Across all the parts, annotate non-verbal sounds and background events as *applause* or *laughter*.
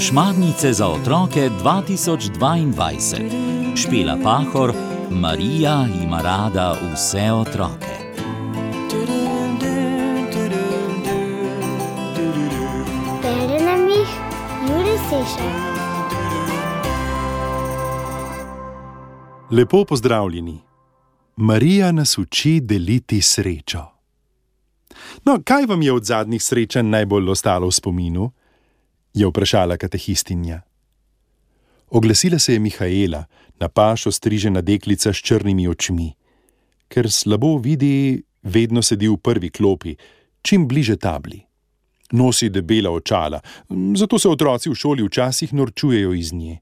Šmarnice za otroke 2022. Špela Pahor, Marija ima rada vse otroke. Bere nam jih Juri Sešer. Lepo pozdravljeni. Marija nas uči deliti srečo. No, kaj vam je od zadnjih srečanj najbolj ostalo v spominu? je vprašala katehistinja. Oglasila se je Mihaela, na pašo strižena deklica s črnimi očmi. Ker slabo vidi, vedno sedi v prvi klopi, čim bliže tabli. Nosi debela očala, zato se otroci v šoli včasih norčujejo iz nje.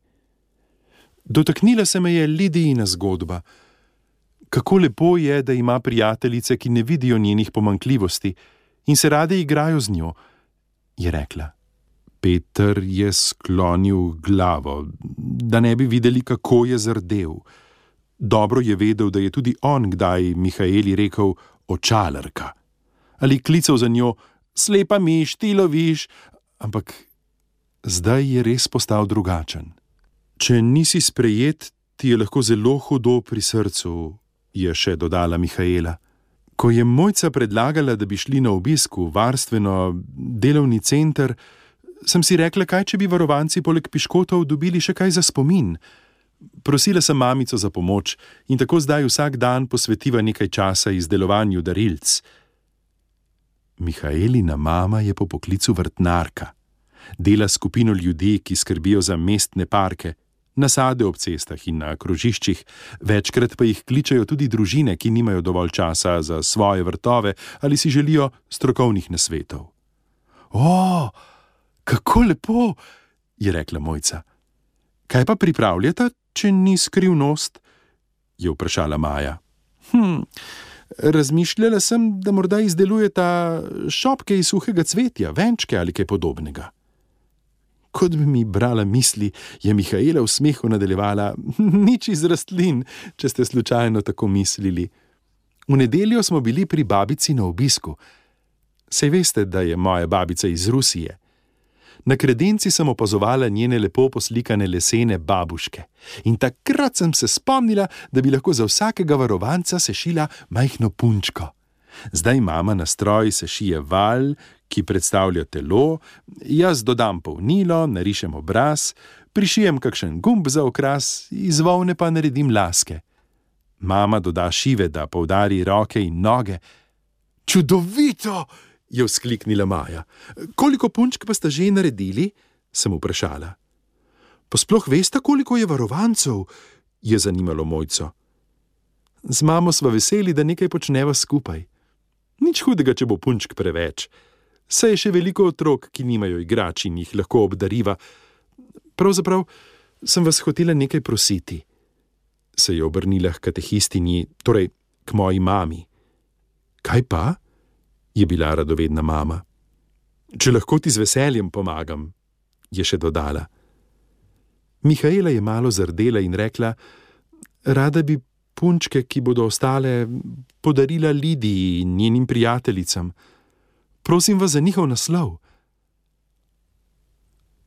Dotaknila se me je Lidijina zgodba. Kako lepo je, da ima prijateljice, ki ne vidijo njenih pomankljivosti in se rade igrajo z njo, je rekla. Peter je sklonil glavo, da ne bi videli, kako je zardel. Dobro je vedel, da je tudi on kdaj Mihaeli rekel: Očalarka. Ali klical za njo: Slepa miš, ti loviš. Ampak zdaj je res postal drugačen. Če nisi sprejet, ti je lahko zelo hudo pri srcu, je še dodala Mihaela. Ko je mojca predlagala, da bi šli na obisk v varstveno delovni center, sem si rekla, kaj če bi varovanci poleg piškotov dobili še kaj za spomin. Prosila sem mamico za pomoč in tako zdaj vsak dan posvetiva nekaj časa izdelovanju darilc. Mihaelina mama je po poklicu vrtnarka. Dela skupino ljudi, ki skrbijo za mestne parke, nasade ob cestah in na krožiščih, večkrat pa jih kličajo tudi družine, ki nimajo dovolj časa za svoje vrtove ali si želijo strokovnih nasvetov. O, kako lepo, je rekla mojca. Kaj pa pripravljata, če ni skrivnost? je vprašala Maja. Hm, razmišljala sem, da morda izdelujeta šopke iz suhega cvetja, venčke ali kaj podobnega. Kot bi mi brala misli, je Mihaela v smehu nadaljevala: *laughs* Nič iz rastlin, če ste slučajno tako mislili. V nedeljo smo bili pri babici na obisku. Sej veste, da je moja babica iz Rusije. Na kredenci sem opazovala njene lepo poslikane lesene babuške in takrat sem se spomnila, da bi lahko za vsakega varovanca sešila majhno punčko. Zdaj mama na stroj sešije val, ki predstavlja telo, jaz dodam polnilo, narišem obraz, prišijem kakšen gumb za okras, iz volne pa naredim laske. Mama doda šive, da poudari roke in noge. Čudovito! je vzkliknila Maja. Koliko punčk pa ste že naredili? sem vprašala. Pa sploh veste, koliko je varovancev? je zanimalo mojco. Z mamo sva veseli, da nekaj počneva skupaj. Nič hudega, če bo punčk preveč. Saj je še veliko otrok, ki nimajo igrač in jih lahko obdariva. Pravzaprav sem vas hotela nekaj prositi. Se je obrnila k katehistinji, torej k moji mami. Kaj pa? je bila radovedna mama. Če lahko ti z veseljem pomagam, je še dodala. Mihaela je malo zardela in rekla: Rada bi punčke, ki bodo ostale, podarila Lidiji in njenim prijateljicam. Prosim vas za njihov naslov.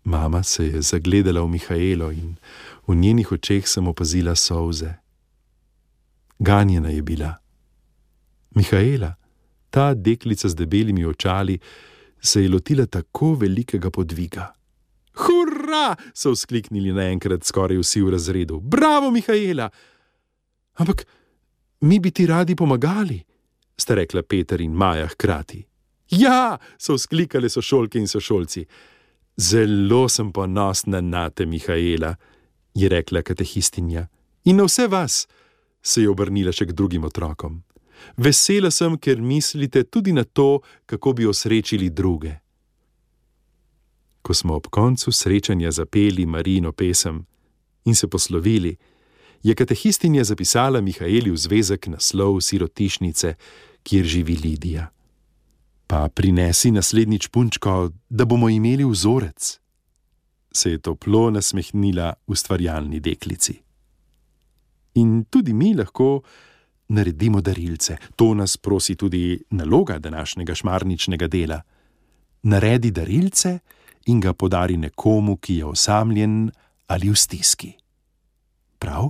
Mama se je zagledala v Mihaelo in v njenih očeh sem opazila solze. Ganjena je bila. Mihaela, ta deklica z debelimi očali, se je lotila tako velikega podviga. Hurra! so vzkliknili naenkrat skoraj vsi v razredu. Bravo, Mihaela! Ampak mi bi ti radi pomagali, sta rekla Peter in Maja hkrati. Ja, so vzklikali sošolke in sošolci. Zelo sem ponosna na te, Mihaela, je rekla katehistinja. In na vse vas, se je obrnila še k drugim otrokom. Vesela sem, ker mislite tudi na to, kako bi osrečili druge. Ko smo ob koncu srečanja zapeli Marino pesem in se poslovili, je katehistinja zapisala Mihaeli v zvezek naslov sirotišnice, kjer živi Lidija. Pa prinesi naslednjič punčko, da bomo imeli vzorec. Se je toplo nasmehnila ustvarjalni deklici. In tudi mi lahko naredimo darilce. To nas prosi tudi naloga današnjega šmarničnega dela. naredi darilce in ga podari nekomu, ki je osamljen ali v stiski. Prav?